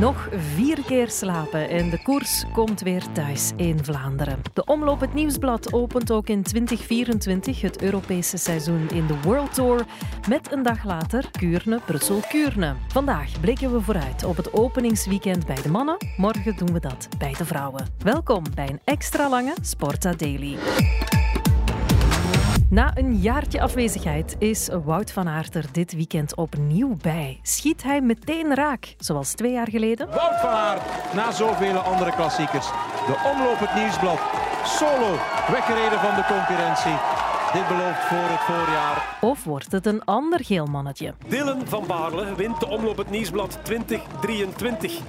Nog vier keer slapen en de koers komt weer thuis in Vlaanderen. De Omloop het Nieuwsblad opent ook in 2024 het Europese seizoen in de World Tour met een dag later Kuurne, Brussel, Kuurne. Vandaag blikken we vooruit op het openingsweekend bij de mannen. Morgen doen we dat bij de vrouwen. Welkom bij een extra lange Sporta Daily. Na een jaartje afwezigheid is Wout van Aert er dit weekend opnieuw bij. Schiet hij meteen raak, zoals twee jaar geleden? Wout van Aert, na zoveel andere klassiekers. De omloop het nieuwsblad. Solo, weggereden van de concurrentie. Dit belooft voor het voorjaar. Of wordt het een ander geel mannetje? Dylan van Baarle wint de omloop het nieuwsblad 2023.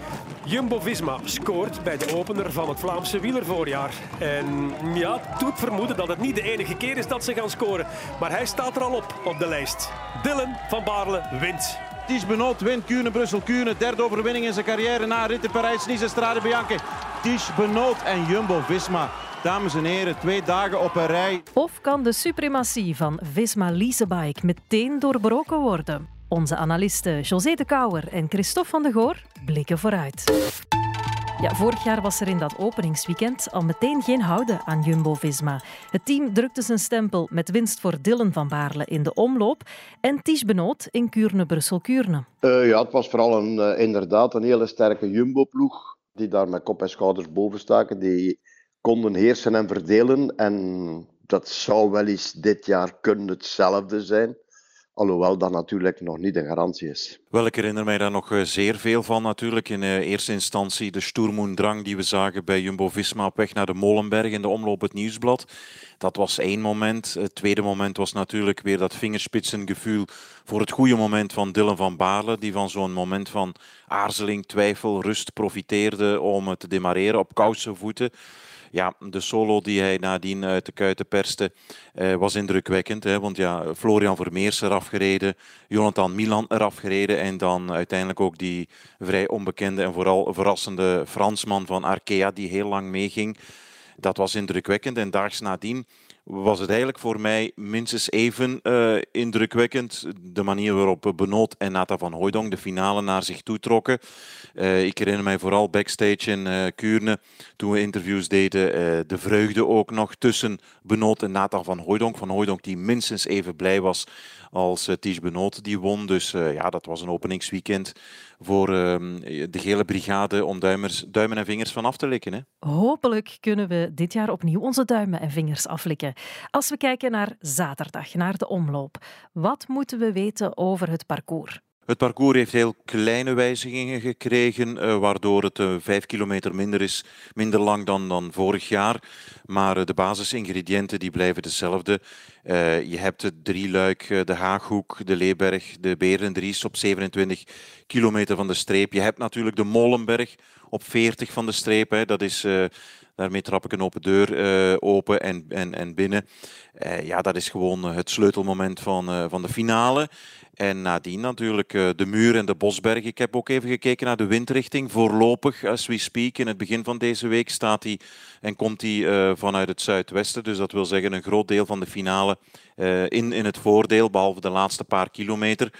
Jumbo-Visma scoort bij de opener van het Vlaamse wielervoorjaar. En ja, het doet vermoeden dat het niet de enige keer is dat ze gaan scoren. Maar hij staat er al op, op de lijst. Dylan van Baarle wint. Ties Benot wint Kuurne, Brussel, Kuurne. Derde overwinning in zijn carrière na Ritter Parijs, Nice, Strade Bianche. Ties Benot en Jumbo-Visma. Dames en heren, twee dagen op een rij. Of kan de suprematie van Visma Leasebike meteen doorbroken worden? Onze analisten José de Kouwer en Christophe van de Goor blikken vooruit. Ja, vorig jaar was er in dat openingsweekend al meteen geen houden aan Jumbo-Visma. Het team drukte zijn stempel met winst voor Dylan van Baarle in de omloop en Ties Benoot in Kuurne-Brussel-Kuurne. Uh, ja, het was vooral een, uh, inderdaad een hele sterke Jumbo-ploeg die daar met kop en schouders boven staken. Die konden heersen en verdelen en dat zou wel eens dit jaar kunnen hetzelfde zijn. Alhoewel dat natuurlijk nog niet een garantie is. Wel, ik herinner mij daar nog zeer veel van natuurlijk. In eerste instantie de Sturmoendrang die we zagen bij Jumbo-Visma op weg naar de Molenberg in de omloop het Nieuwsblad. Dat was één moment. Het tweede moment was natuurlijk weer dat vingerspitsengevoel voor het goede moment van Dylan van Baarle. Die van zo'n moment van aarzeling, twijfel, rust profiteerde om te demareren op kouse voeten ja, de solo die hij nadien uit de kuiten perste eh, was indrukwekkend. Hè, want ja, Florian Vermeers eraf gereden, Jonathan Milan eraf gereden en dan uiteindelijk ook die vrij onbekende en vooral verrassende Fransman van Arkea die heel lang meeging. Dat was indrukwekkend en daags nadien was het eigenlijk voor mij minstens even uh, indrukwekkend. De manier waarop Benoot en Nata van Hooydonk de finale naar zich toe trokken. Uh, ik herinner mij vooral backstage in uh, Kuurne, toen we interviews deden, de vreugde ook nog tussen Benoot en Nata van Hooydonk. Van Hooydonk die minstens even blij was als uh, Benoot die won. Dus uh, ja, dat was een openingsweekend voor uh, de gele brigade om duimers, duimen en vingers van af te likken. Hè? Hopelijk kunnen we dit jaar opnieuw onze duimen en vingers aflikken. Als we kijken naar zaterdag, naar de omloop. Wat moeten we weten over het parcours? Het parcours heeft heel kleine wijzigingen gekregen, uh, waardoor het uh, vijf kilometer minder is, minder lang dan, dan vorig jaar. Maar uh, de basisingrediënten die blijven dezelfde. je hebt het drieluik, de Haaghoek, de Leeberg, de Berendries op 27 kilometer van de streep. Je hebt natuurlijk de Molenberg op 40 van de streep. Hè. Dat is... Daarmee trap ik een open deur uh, open en, en, en binnen. Uh, ja, dat is gewoon het sleutelmoment van, van de finale. En nadien natuurlijk de muur en de bosberg. Ik heb ook even gekeken naar de windrichting. Voorlopig, as we speak, in het begin van deze week staat hij en komt hij vanuit het zuidwesten. Dus dat wil zeggen een groot deel van de finale in, in het voordeel, behalve de laatste paar kilometer.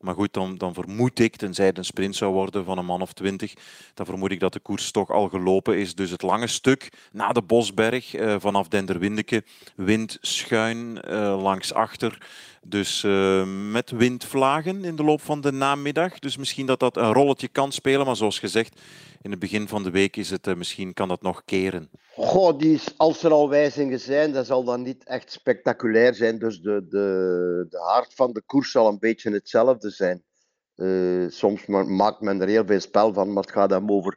Maar goed, dan, vermoed ik, tenzij het een sprint zou worden van een man of twintig, dan vermoed ik dat de koers toch al gelopen is. Dus het lange stuk na de Bosberg, uh, vanaf Denderwindeke, wind schuin uh, langs achter. Dus uh, met windvlagen in de loop van de namiddag. Dus misschien dat dat een rolletje kan spelen. Maar zoals gezegd, in het begin van de week is het, uh, misschien kan dat nog keren. Goh, die als er al wijzigingen zijn, dat zal dan niet echt spectaculair zijn. Dus de, de, de haard van de koers zal een beetje hetzelfde zijn. Uh, soms maakt men er heel veel spel van, maar het gaat hem over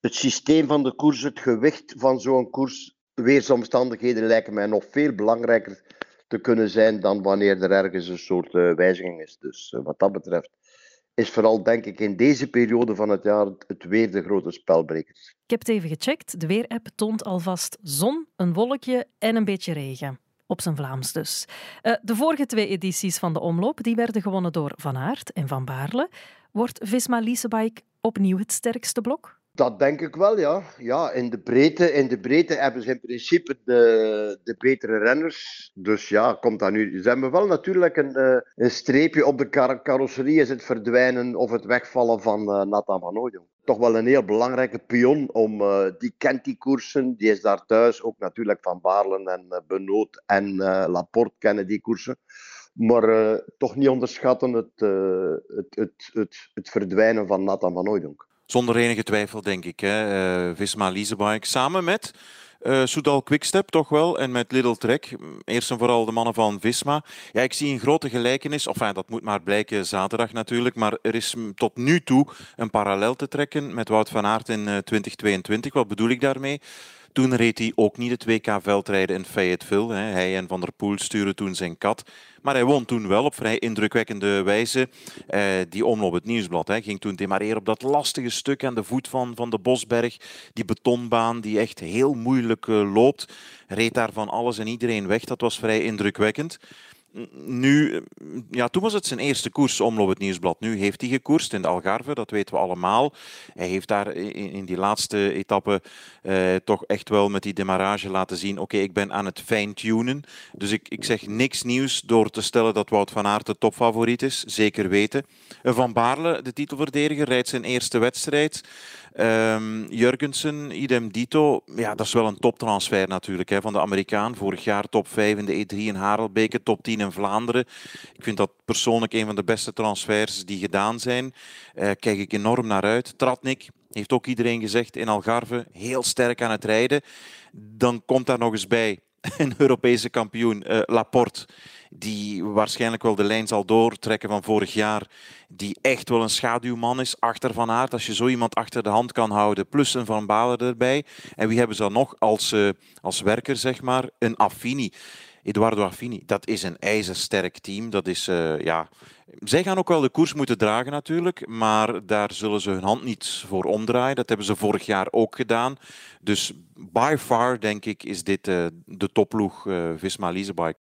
het systeem van de koers, het gewicht van zo'n koers. Weersomstandigheden lijken mij nog veel belangrijker te kunnen zijn dan wanneer er ergens een soort uh, wijziging is. Dus wat dat betreft is vooral, denk ik, in deze periode van het jaar het weer de grote spelbreker. Ik heb het even gecheckt. De weerapp toont alvast zon, een wolkje en een beetje regen. Op zijn Vlaams dus. Uh, de vorige twee edities van de omloop die werden gewonnen door Van Aert en Van Baarle. Wordt Visma Leasebike opnieuw het sterkste blok? Dat denk ik wel, ja. ja in, de breedte, in de hebben ze in principe de, de betere renners. Dus ja, komt dat nu. Ze hebben wel natuurlijk een, een streepje op de kar carrosserie, is het verdwijnen of het wegvallen van uh, Nathan van Ooyen. toch wel een heel belangrijke pion. Om, uh, die kent die koersen. Die is daar thuis. Ook natuurlijk Van Baarlen en uh, Benoot en uh, Laporte kennen die koersen. Maar toch niet onderschatten het, het, het, het, het, verdwijnen van Nathan van Ooydonk. Zonder enige twijfel, denk ik. Hè. Visma Leasebike samen met uh, Soudal Quickstep toch wel. En met Little Trek. Eerst en vooral de mannen van Visma. Ja, ik zie een grote gelijkenis. Enfin, dat moet maar blijken zaterdag natuurlijk. Maar er is tot nu toe een parallel te trekken met Wout van Aert in 2022. Wat bedoel ik daarmee? Toen reed hij ook niet het WK-veldrijden in Fayetteville. Hij en Van der Poel sturen toen zijn kat. Maar hij won toen wel op vrij indrukwekkende wijze eh, die omloop het nieuwsblad. Hij ging toen demareren op dat lastige stuk aan de voet van, van de Bosberg. Die betonbaan die echt heel moeilijk uh, loopt. Reed daar van alles en iedereen weg. Dat was vrij indrukwekkend. Nu, ja, toen was het zijn eerste koers, Omloop het Nieuwsblad. Nu heeft hij gekoerst in de Algarve, dat weten we allemaal. Hij heeft daar in, die laatste etappe eh, toch echt wel met die demarrage laten zien, oké, ik ben aan het fine-tunen. Dus ik, ik zeg niks nieuws door te stellen dat Wout van Aert de topfavoriet is, zeker weten. Van Baarle, de titelverdediger, rijdt zijn eerste wedstrijd. Um, Jurgensen, idem dito. Ja, dat is wel een toptransfer natuurlijk hè, van de Amerikaan. Vorig jaar top 5 in de E3 in Harelbeke, top 10 in Vlaanderen. Ik vind dat persoonlijk een van de beste transfers die gedaan zijn. Uh, kijk ik enorm naar uit. Tratnik, heeft ook iedereen gezegd in Algarve, heel sterk aan het rijden. Dan komt daar nog eens bij een Europese kampioen, uh, Laporte die waarschijnlijk wel de lijn zal doortrekken van vorig jaar, die echt wel een schaduwman is achter Van Aert. Als je zo iemand achter de hand kan houden, plus een Van Balen erbij. En wie hebben ze dan nog als, uh, als werker, zeg maar? Een Affini. Eduardo Affini, dat is een ijzersterk team. Dat is, uh, ja... Zij gaan ook wel de koers moeten dragen natuurlijk, maar daar zullen ze hun hand niet voor omdraaien. Dat hebben ze vorig jaar ook gedaan. Dus by far, denk ik, is dit uh, de topploeg uh, Visma Leasebike.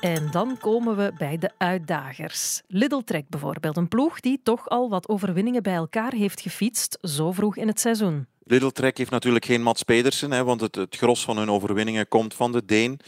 En dan komen we bij de uitdagers. Lidl Trek bijvoorbeeld, een ploeg die toch al wat overwinningen bij elkaar heeft gefietst, zo vroeg in het seizoen. Lidl Trek heeft natuurlijk geen Mats Pedersen, hè, want het, het gros van hun overwinningen komt van de Deen.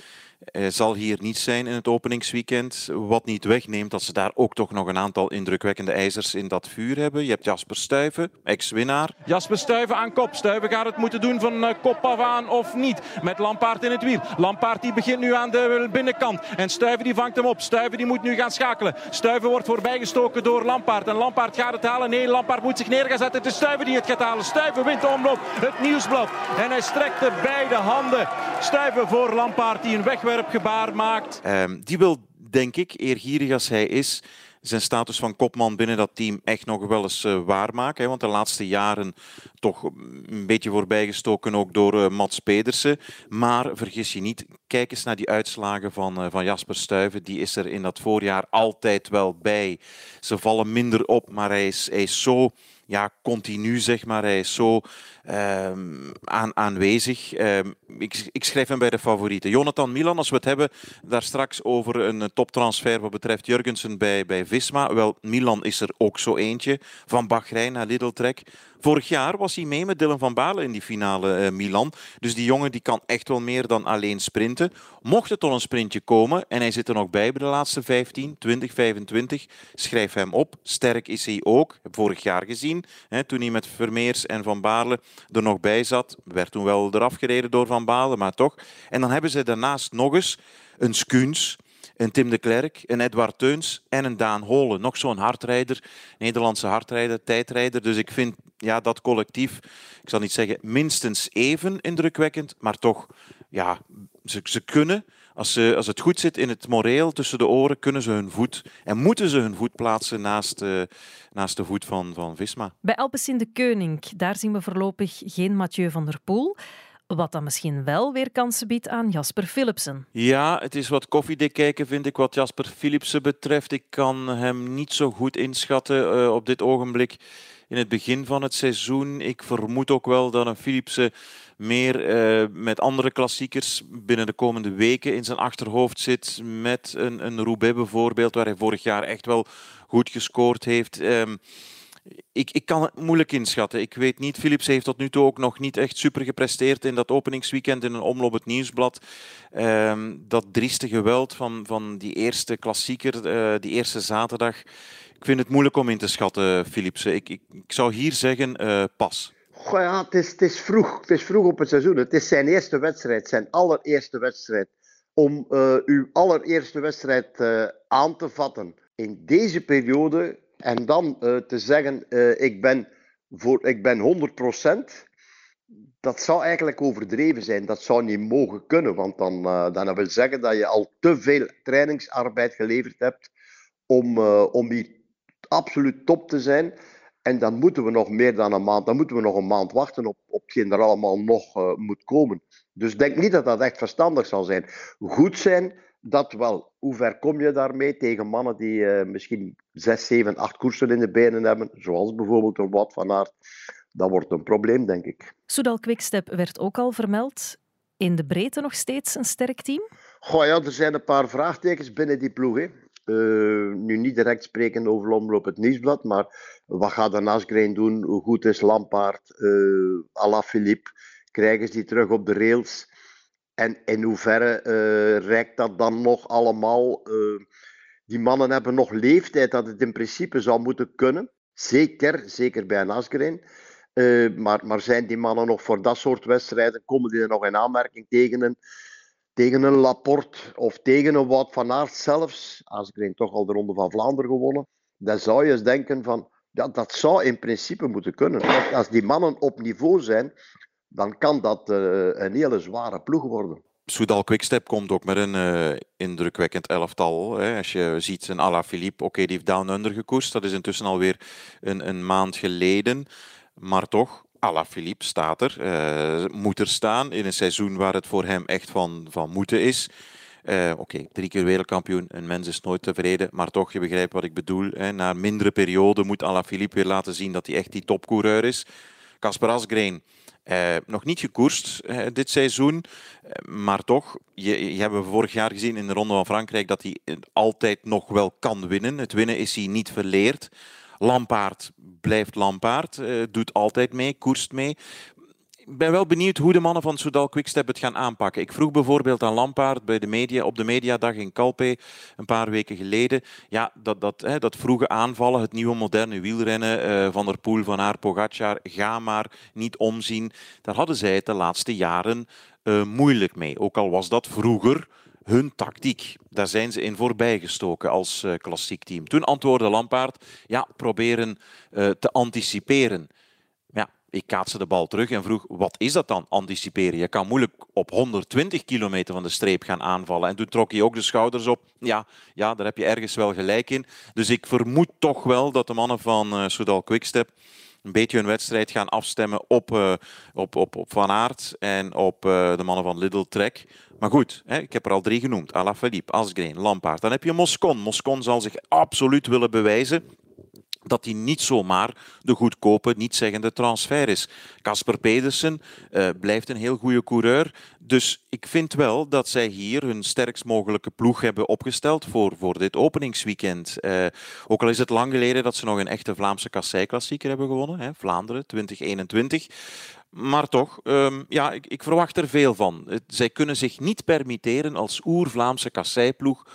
Hij zal hier niet zijn in het openingsweekend. Wat niet wegneemt dat ze daar ook toch nog een aantal indrukwekkende ijzers in dat vuur hebben. Je hebt Jasper Stuyven, ex-winnaar. Jasper Stuyven aan kop. Stuyven gaat het moeten doen van eh, kop af aan of niet. Met Lampaard in het wiel. Lampaard die begint nu aan de binnenkant. En Stuyven die vangt hem op. Stuyven die moet nu gaan schakelen. Stuyven wordt voorbijgestoken door Lampaard. En Lampaard gaat het halen. Nee, Lampaard moet zich neer gaan zetten. Het is Stuyven die het gaat halen. Stuyven wint de omloop. Het nieuwsblad. En hij strekt de beide handen. Stuyven voor Lampaard die een wegwerkt gebaar maakt. Um, die wil, denk ik, eergierig als hij is, zijn status van kopman binnen dat team echt nog wel eens uh, waarmaken. Want de laatste jaren toch een beetje voorbijgestoken ook door uh, Mats Pedersen. Maar vergis je niet, kijk eens naar die uitslagen van, uh, van Jasper Stuyven. Die is er in dat voorjaar altijd wel bij. Ze vallen minder op, maar hij is, hij is zo ja, continu, zeg maar. Hij is zo um, aan, aanwezig. Um, ik, ik, schrijf hem bij de favorieten. Jonathan Milan, als we het hebben daar straks over een toptransfer wat betreft Jurgensen bij, bij Visma. Wel, Milan is er ook zo eentje. Van Bahrein naar Lidl Trek. Vorig jaar was hij mee met Dylan van Balen in die finale uh, Milan. Dus die jongen die kan echt wel meer dan alleen sprinten. Mocht het tot een sprintje komen en hij zit er nog bij bij de laatste 15, 20, 25, schrijf hem op. Sterk is hij ook. Heb vorig jaar gezien, hè, toen hij met Vermeers en Van Baarle er nog bij zat. Werd toen wel eraf gereden door Van Balen, maar toch. En dan hebben ze daarnaast nog eens een Skuns, een Tim de Klerk, een Edward Teuns en een Daan Holen. Nog zo'n hardrijder, Nederlandse hardrijder, tijdrijder. Dus ik vind ja, dat collectief, ik zal niet zeggen minstens even indrukwekkend, maar toch, ja, ze, ze kunnen als, ze, als het goed zit in het moreel tussen de oren, kunnen ze hun voet en moeten ze hun voet plaatsen naast, uh, naast de voet van, van Visma. Bij Alpecin de Keuning, daar zien we voorlopig geen Mathieu van der Poel. Wat dan misschien wel weer kansen biedt aan Jasper Philipsen. Ja, het is wat koffiedik kijken, vind ik, wat Jasper Philipsen betreft. Ik kan hem niet zo goed inschatten uh, op dit ogenblik in het begin van het seizoen. Ik vermoed ook wel dat een Philipsen meer uh, met andere klassiekers binnen de komende weken in zijn achterhoofd zit. Met een, een Roubaix bijvoorbeeld, waar hij vorig jaar echt wel goed gescoord heeft. Um, ik, ik kan het moeilijk inschatten. Ik weet niet, Philips heeft tot nu toe ook nog niet echt super gepresteerd in dat openingsweekend in een omloop het nieuwsblad. Um, dat drieste geweld van, van die eerste klassieker, uh, die eerste zaterdag Ik vind het moeilijk om in te schatten, Philipsen. Ik, ik, zou hier zeggen uh, pas. Ja, het is, het, is vroeg. het is vroeg op het seizoen. Het is zijn eerste wedstrijd, zijn allereerste wedstrijd. Om uh, uw allereerste wedstrijd aan te vatten in deze periode en dan te zeggen: ik, ben voor, ik ben 100%. Dat zou eigenlijk overdreven zijn. Dat zou niet mogen kunnen, want dan, dan wil zeggen dat je al te veel trainingsarbeid geleverd hebt om, om hier absoluut top te zijn. En dan moeten we nog meer dan een maand, dan moeten we nog een maand wachten op, op hetgeen er allemaal nog moet komen. Dus denk niet dat dat echt verstandig zal zijn. Goed zijn, dat wel. Hoe ver kom je daarmee tegen mannen die uh, misschien 6, 7, 8 koersen in de benen hebben, zoals bijvoorbeeld een Wout van Aert? Dat wordt een probleem, denk ik. Soudal Quickstep werd ook al vermeld. In de breedte nog steeds een sterk team? Goh ja, er zijn een paar vraagtekens binnen die ploeg. Hè. Uh, nu niet direct spreken over omloop het nieuwsblad, maar wat gaat de Nasgreen doen? Hoe goed is Lampaard? Uh, Alaphilippe? Krijgen ze die terug op de rails? En in hoeverre uh, reikt dat dan nog allemaal? die mannen hebben nog leeftijd dat het in principe zou moeten kunnen. Zeker, zeker bij een Asgreen. maar, maar zijn die mannen nog voor dat soort wedstrijden? Komen die er nog in aanmerking tegen een tegen een Laporte of tegen een Wout van Aert zelfs, ik toch al de Ronde van Vlaanderen gewonnen, dan zou je eens denken van, ja, dat zou in principe moeten kunnen. als die mannen op niveau zijn, dan kan dat uh, een hele zware ploeg worden. Soudal Quickstep komt ook met een uh, indrukwekkend elftal. Hè. Als je ziet een Ala Philippe, oké, die heeft Down Under gekoerst. Dat is intussen alweer een, een maand geleden. Maar toch, Philippe staat er, uh, moet er staan in een seizoen waar het voor hem echt van, van moeten is. Oké, drie keer wereldkampioen, een mens is nooit tevreden, maar toch, je begrijpt wat ik bedoel. Hè. Na mindere periode moet Philippe weer laten zien dat hij echt die topcoureur is. Casper Asgreen, uh, nog niet gekoerst uh, dit seizoen, maar toch, je, je hebben vorig jaar gezien in de Ronde van Frankrijk dat hij altijd nog wel kan winnen. Het winnen is hij niet verleerd. Lampaard blijft Lampaard, doet altijd mee, koerst mee. Ik ben wel benieuwd hoe de mannen van Soudal Quickstep het gaan aanpakken. Ik vroeg bijvoorbeeld aan Lampaard bij de media, op de mediadag in Calpe een paar weken geleden. Ja, dat, dat, hè, dat vroege aanvallen, het nieuwe moderne wielrennen uh, van der Poel, van Aert, Pogacar, ga maar niet omzien. Daar hadden zij het de laatste jaren uh, moeilijk mee. Ook al was dat vroeger hun tactiek. Daar zijn ze in voorbijgestoken als uh, klassiek team. Toen antwoordde Lampaard, ja, proberen te anticiperen. Ik kaatste de bal terug en vroeg, wat is dat dan, anticiperen? Je kan moeilijk op 120 kilometer van de streep gaan aanvallen. En toen trok hij ook de schouders op. Ja, ja daar heb je ergens wel gelijk in. Dus ik vermoed toch wel dat de mannen van uh, Soudal Quickstep een beetje hun wedstrijd gaan afstemmen op, uh, op, op, op Van Aert en op uh, de mannen van Lidl Trek. Maar goed, hè, ik heb er al drie genoemd. Alaphilippe, Asgreen, Lampaard. Dan heb je Moscon. Moscon zal zich absoluut willen bewijzen dat hij niet zomaar de goedkope, niet zeggende transfer is. Casper Pedersen uh, blijft een heel goede coureur. Dus ik vind wel dat zij hier hun sterkst mogelijke ploeg hebben opgesteld voor, voor dit openingsweekend. Uh, ook al is het lang geleden dat ze nog een echte Vlaamse kassei-klassieker hebben gewonnen. Hè, Vlaanderen 2021. Maar toch, um, ja, ik, ik, verwacht er veel van. Zij kunnen zich niet permitteren als oer-Vlaamse kasseiploeg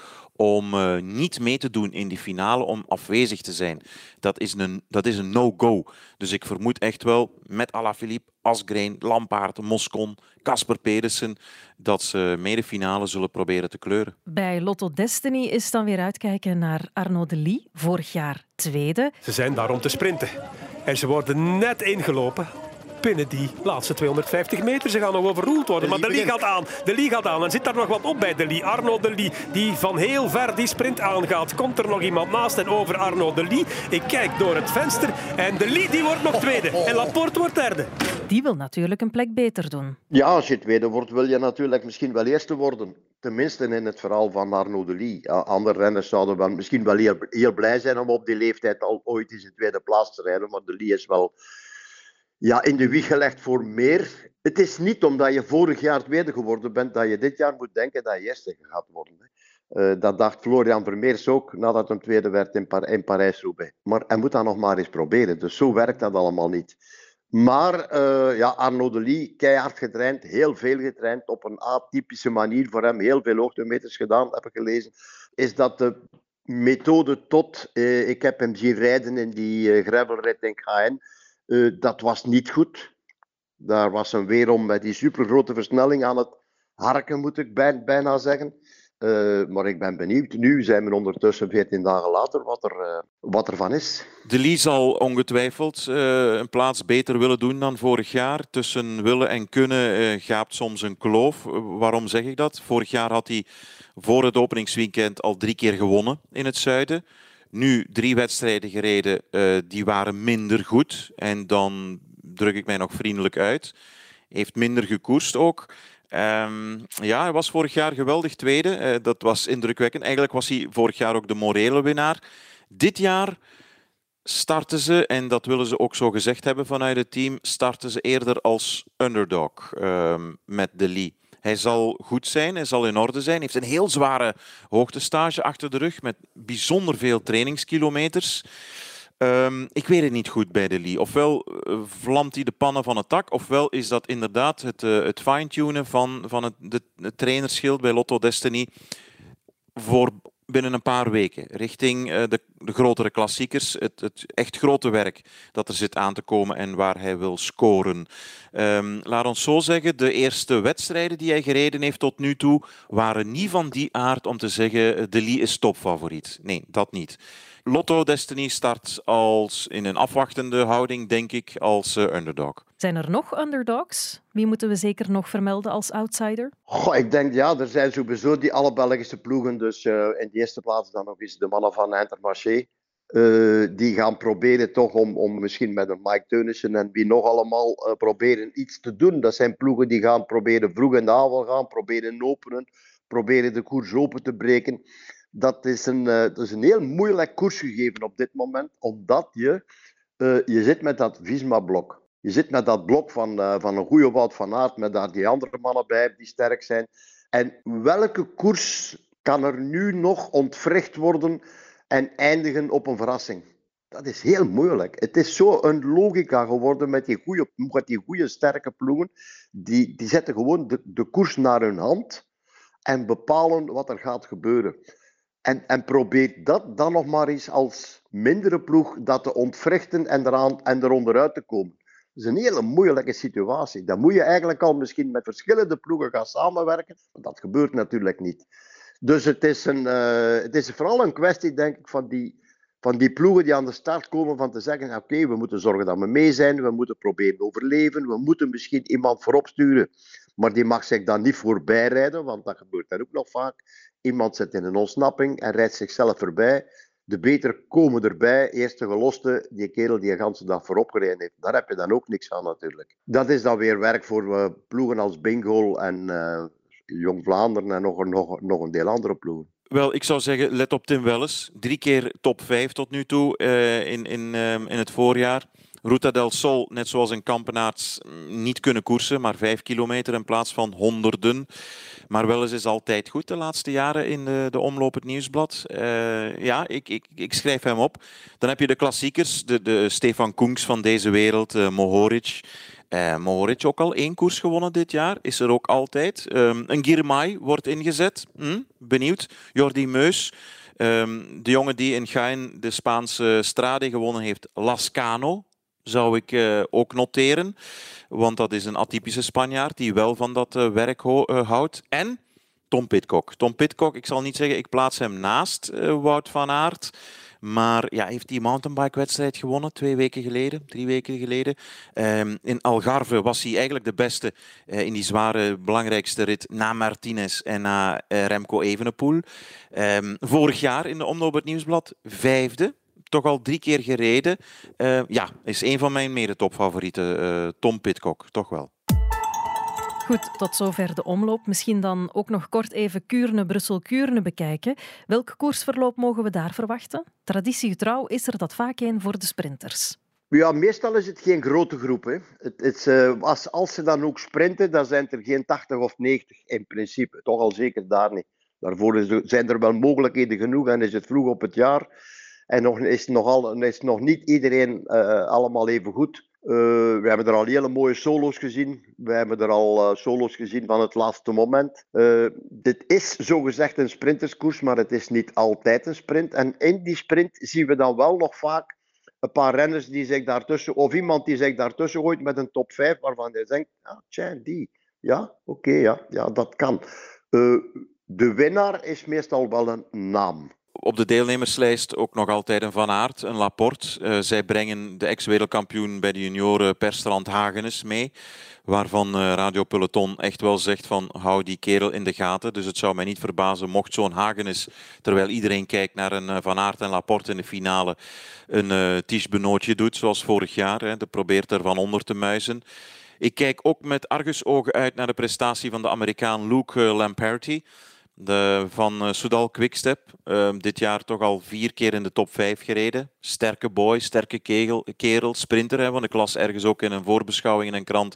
om uh, niet mee te doen in die finale, om afwezig te zijn. Dat is een, dat is een no-go. Dus ik vermoed echt wel met Alaphilippe, Asgreen, Lampaard, Moscon, Casper Pedersen, dat ze medefinale zullen proberen te kleuren. Bij Lotto Destiny is dan weer uitkijken naar Arnaud Delis, vorig jaar tweede. Ze zijn daar om te sprinten. En ze worden net ingelopen binnen die laatste 250 meter. Ze gaan nog overroeld worden. Maar de Lee gaat aan. De Lee gaat aan. En zit daar nog wat op bij de Lee. Arno de Lee, die van heel ver die sprint aangaat. Komt er nog iemand naast en over Arno de Lee. Ik kijk door het venster. En de Lee die wordt nog tweede. En Laporte wordt derde. Die wil natuurlijk een plek beter doen. Ja, als je tweede wordt, wil je natuurlijk misschien wel eerste worden. Tenminste in het verhaal van Arno de Lee. Andere renners zouden wel, misschien wel heel, heel blij zijn om op die leeftijd al ooit eens in tweede plaats te rijden. Maar de Lee is wel ja, in de wieg gelegd voor meer. Het is niet omdat je vorig jaar tweede geworden bent dat je dit jaar moet denken dat je eerste gaat worden. Uh, dat dacht Florian Vermeers ook nadat hij tweede werd in, Par in Parijs-Roubaix. Maar hij moet dat nog maar eens proberen. Dus zo werkt dat allemaal niet. Maar uh, ja, Arnaud Delis, keihard getraind, heel veel getraind, op een atypische manier voor hem, heel veel hoogtemeters gedaan, heb ik gelezen. Is dat de methode tot. Uh, ik heb hem zien rijden in die uh, gravelrit in. Uh, dat was niet goed. Daar was hem weer om met die supergrote versnelling aan het harken, moet ik bijna zeggen. Uh, maar ik ben benieuwd. Nu zijn we ondertussen 14 dagen later wat er, uh, wat er van is. De Lee zal ongetwijfeld een plaats beter willen doen dan vorig jaar. Tussen willen en kunnen gaapt soms een kloof. waarom zeg ik dat? Vorig jaar had hij voor het openingsweekend al drie keer gewonnen in het zuiden. Nu drie wedstrijden gereden, die waren minder goed. En dan druk ik mij nog vriendelijk uit. Heeft minder gekoerst ook. Um, ja, hij was vorig jaar geweldig tweede. Uh, dat was indrukwekkend. Eigenlijk was hij vorig jaar ook de morele winnaar. Dit jaar starten ze, en dat willen ze ook zo gezegd hebben vanuit het team, starten ze eerder als underdog um, met de Lee. Hij zal goed zijn, hij zal in orde zijn. Hij heeft een heel zware hoogtestage achter de rug met bijzonder veel trainingskilometers. Um, ik weet het niet goed bij de Lee. Ofwel uh, vlamt hij de pannen van het tak, ofwel is dat inderdaad het, uh, het fine-tunen van, van het, de, het trainerschild bij Lotto Destiny voor binnen een paar weken. Richting uh, de, de, grotere klassiekers. Het, het, echt grote werk dat er zit aan te komen en waar hij wil scoren. Um, laat ons zo zeggen, de eerste wedstrijden die hij gereden heeft tot nu toe waren niet van die aard om te zeggen de Lee is topfavoriet. Nee, dat niet. Lotto Destiny start als in een afwachtende houding, denk ik, als uh, underdog. Zijn er nog underdogs? Wie moeten we zeker nog vermelden als outsider? Goh, ik denk ja, er zijn sowieso die alle Belgische ploegen. Dus uh, in de eerste plaats dan nog eens de mannen van Intermarché. Uh, die gaan proberen toch om, om misschien met een Mike Teunissen en wie nog allemaal uh, proberen iets te doen. Dat zijn ploegen die gaan proberen vroeg in de avond gaan, proberen openen, proberen de koers open te breken dat is een, uh, dat is een heel moeilijk koers gegeven op dit moment, omdat je, uh, je zit met dat Visma-blok. Je zit met dat blok van, uh, van een goede Wout van Aert, met daar die andere mannen bij die sterk zijn. En welke koers kan er nu nog ontwricht worden en eindigen op een verrassing? Dat is heel moeilijk. Het is zo een logica geworden met die goede, met die goede sterke ploegen. Die, die zetten gewoon de, de koers naar hun hand en bepalen wat er gaat gebeuren. En, en probeer dat dan nog maar eens als mindere ploeg dat te ontwrichten en, eraan, en eronderuit te komen. Dat is een hele moeilijke situatie. Dan moet je eigenlijk al misschien met verschillende ploegen gaan samenwerken. Maar dat gebeurt natuurlijk niet. Dus het is, een, uh, het is vooral een kwestie, denk ik, van die, van die ploegen die aan de start komen van te zeggen, oké, we moeten zorgen dat we mee zijn, we moeten proberen overleven, we moeten misschien iemand voorop sturen, maar die mag zich dan niet voorbij rijden, want dat gebeurt dan ook nog vaak. Iemand zit in een ontsnapping en rijdt zichzelf voorbij. De beter komen erbij. Eerste geloste, die kerel die een ganse dag voorop gereden heeft. Daar heb je dan ook niks aan natuurlijk. Dat is dan weer werk voor uh, ploegen als Bingo en uh, Jong Vlaanderen en nog, nog, nog een deel andere ploegen. Wel, ik zou zeggen, let op Tim Welles. Drie keer top 5 tot nu toe uh, in, in, in het voorjaar. Ruta del Sol, net zoals in Kampenaerts, niet kunnen koersen, maar vijf kilometer in plaats van honderden. Maar wel eens is altijd goed de laatste jaren in de, de omloop het nieuwsblad. Uh, ja, ik, ik, ik schrijf hem op. Dan heb je de klassiekers, de, de Stefan Koenks van deze wereld, Mohoric. Uh, Mohoric ook al één koers gewonnen dit jaar, is er ook altijd. Um, een Girmay wordt ingezet, hm? benieuwd. Jordi Meus, um, de jongen die in Gain de Spaanse Strade gewonnen heeft, Lascano, zou ik uh, ook noteren. Want dat is een atypische Spanjaard die wel van dat uh, werk houdt. En Tom Pitcock. Tom Pitcock, ik zal niet zeggen, ik plaats hem naast Wout van Aert. Maar ja, heeft die mountainbike-wedstrijd gewonnen twee weken geleden, drie weken geleden. Um, in Algarve was hij eigenlijk de beste uh, in die zware, belangrijkste rit na Martinez en na uh, Remco Evenepoel. Um, vorig jaar in de Omloop het Nieuwsblad vijfde toch al drie keer gereden. Uh, ja, is een van mijn mede-topfavorieten, uh, Tom Pitcock, toch wel. Goed, tot zover de omloop. Misschien dan ook nog kort even Kuurne, Brussel-Kuurne bekijken. Welk koersverloop mogen we daar verwachten? Traditiegetrouw is er dat vaak een voor de sprinters. Ja, meestal is het geen grote groep. Hè. Het, het, uh, als, als ze dan ook sprinten, dan zijn er geen 80 of 90 in principe. Toch al zeker daar niet. Daarvoor zijn er wel mogelijkheden genoeg en is het vroeg op het jaar. En nog is, nogal, is nog niet iedereen uh, allemaal even goed. We hebben er al hele mooie solo's gezien. We hebben er al solo's gezien van het laatste moment. dit is zogezegd een sprinterskoers, maar het is niet altijd een sprint. En in die sprint zien we dan wel nog vaak een paar renners die zich daartussen, of iemand die zich daartussen gooit met een top 5, waarvan je denkt, ah, tja, die. Ja, oké, ja, ja, dat kan. De winnaar is meestal wel een naam. Op de deelnemerslijst ook nog altijd een Van Aert, een Laporte. Uh, zij brengen de ex-wereldkampioen bij de junioren Perstrand Hagenes mee. Waarvan uh, Radio Peloton echt wel zegt van hou die kerel in de gaten. Dus het zou mij niet verbazen mocht zo'n Hagenes, terwijl iedereen kijkt naar een uh, Van Aert en Laporte in de finale, een uh, Benootje doet zoals vorig jaar. Hè. De probeert er van onder te muizen. Ik kijk ook met argusogen uit naar de prestatie van de Amerikaan Luke Lamperti. De, van uh, Soudal Quickstep. Uh, dit jaar toch al vier keer in de top 5 gereden. Sterke boy, sterke kerel, sprinter. Hè, want ik las ergens ook in een voorbeschouwing in een krant.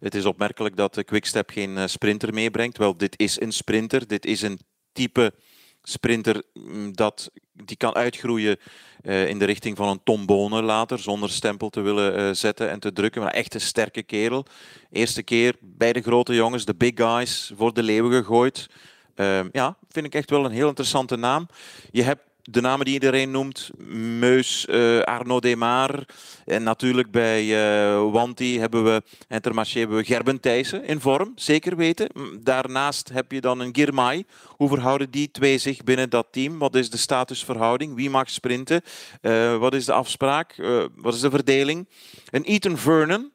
Het is opmerkelijk dat de Quickstep geen uh, sprinter meebrengt. Wel, dit is een sprinter. Dit is een type sprinter mm, dat die kan uitgroeien in de richting van een Tom Bonen later, zonder stempel te willen zetten en te drukken. Maar echt een sterke kerel. Eerste keer bij de grote jongens, de big guys, voor de leeuwen gegooid. Uh, ja, vind ik echt wel een heel interessante naam. Je hebt de namen die iedereen noemt, Meus, uh, Arnaud Demar. En natuurlijk bij uh, Wanti hebben we, Intermarché hebben we Gerben Thijssen in vorm, zeker weten. Daarnaast heb je dan een Girmay. Hoe verhouden die twee zich binnen dat team? Wat is de statusverhouding? Wie mag sprinten? Uh, wat is de afspraak? wat is de verdeling? Een Ethan Vernon,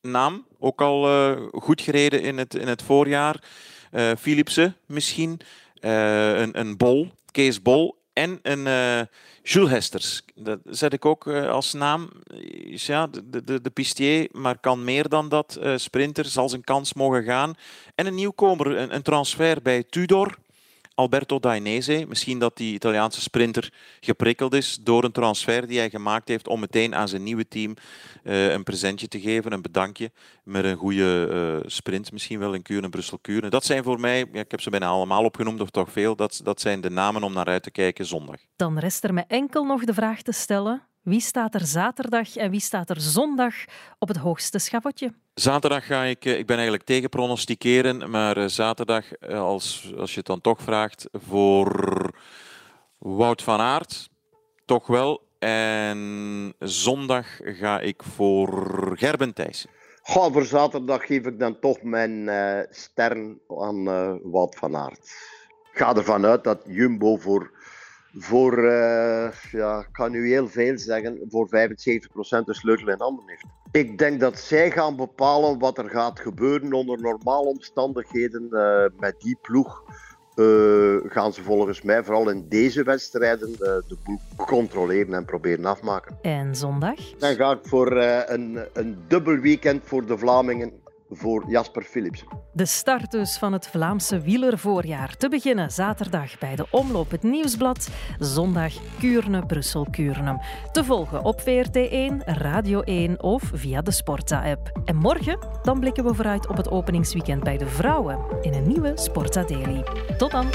naam, ook al goed gereden in het, in het voorjaar. Philipsen misschien. een, een Bol, Kees Bol en een uh, Jules Hesters. Dat zet ik ook als naam. Ja, de, de, de pistier, maar kan meer dan dat. Sprinter zal zijn kans mogen gaan. En een nieuwkomer, een, een transfer bij Tudor. Alberto Dainese. Misschien dat die Italiaanse sprinter geprikkeld is door een transfer die hij gemaakt heeft om meteen aan zijn nieuwe team uh, een presentje te geven, een bedankje met een goede uh, sprint, misschien wel in Kuurne, Brussel, Kuurne. Dat zijn voor mij, ja, ik heb ze bijna allemaal opgenoemd of toch veel, dat, dat zijn de namen om naar uit te kijken zondag. Dan rest er me enkel nog de vraag te stellen, wie staat er zaterdag en wie staat er zondag op het hoogste schavotje? Zaterdag ga ik, eh, ik ben eigenlijk tegen pronosticeren, maar eh, zaterdag, eh, als, als je het dan toch vraagt, voor Wout van Aert, toch wel. En zondag ga ik voor Gerben Thijs. Goh, voor zaterdag geef ik dan toch mijn uh, ster aan uh, Wout van Aert. Ik ga ervan uit dat Jumbo voor voor, uh, ja, ik kan nu heel veel zeggen, voor 75% de sleutel in handen heeft. Ik denk dat zij gaan bepalen wat er gaat gebeuren onder normale omstandigheden uh, met die ploeg. Uh, gaan ze volgens mij vooral in deze wedstrijden de boel controleren en proberen afmaken. En zondag? Dan ga ik voor een, een dubbel weekend voor de Vlamingen voor Jasper Philips. De start dus van het Vlaamse wielervoorjaar. Te beginnen zaterdag bij de Omloop het Nieuwsblad. Zondag Kuurne, Brussel, Kuurne. Te volgen op VRT1, Radio 1 of via de Sportza-app. En morgen dan blikken we vooruit op het openingsweekend bij de vrouwen in een nieuwe Sportza Daily. Tot dan!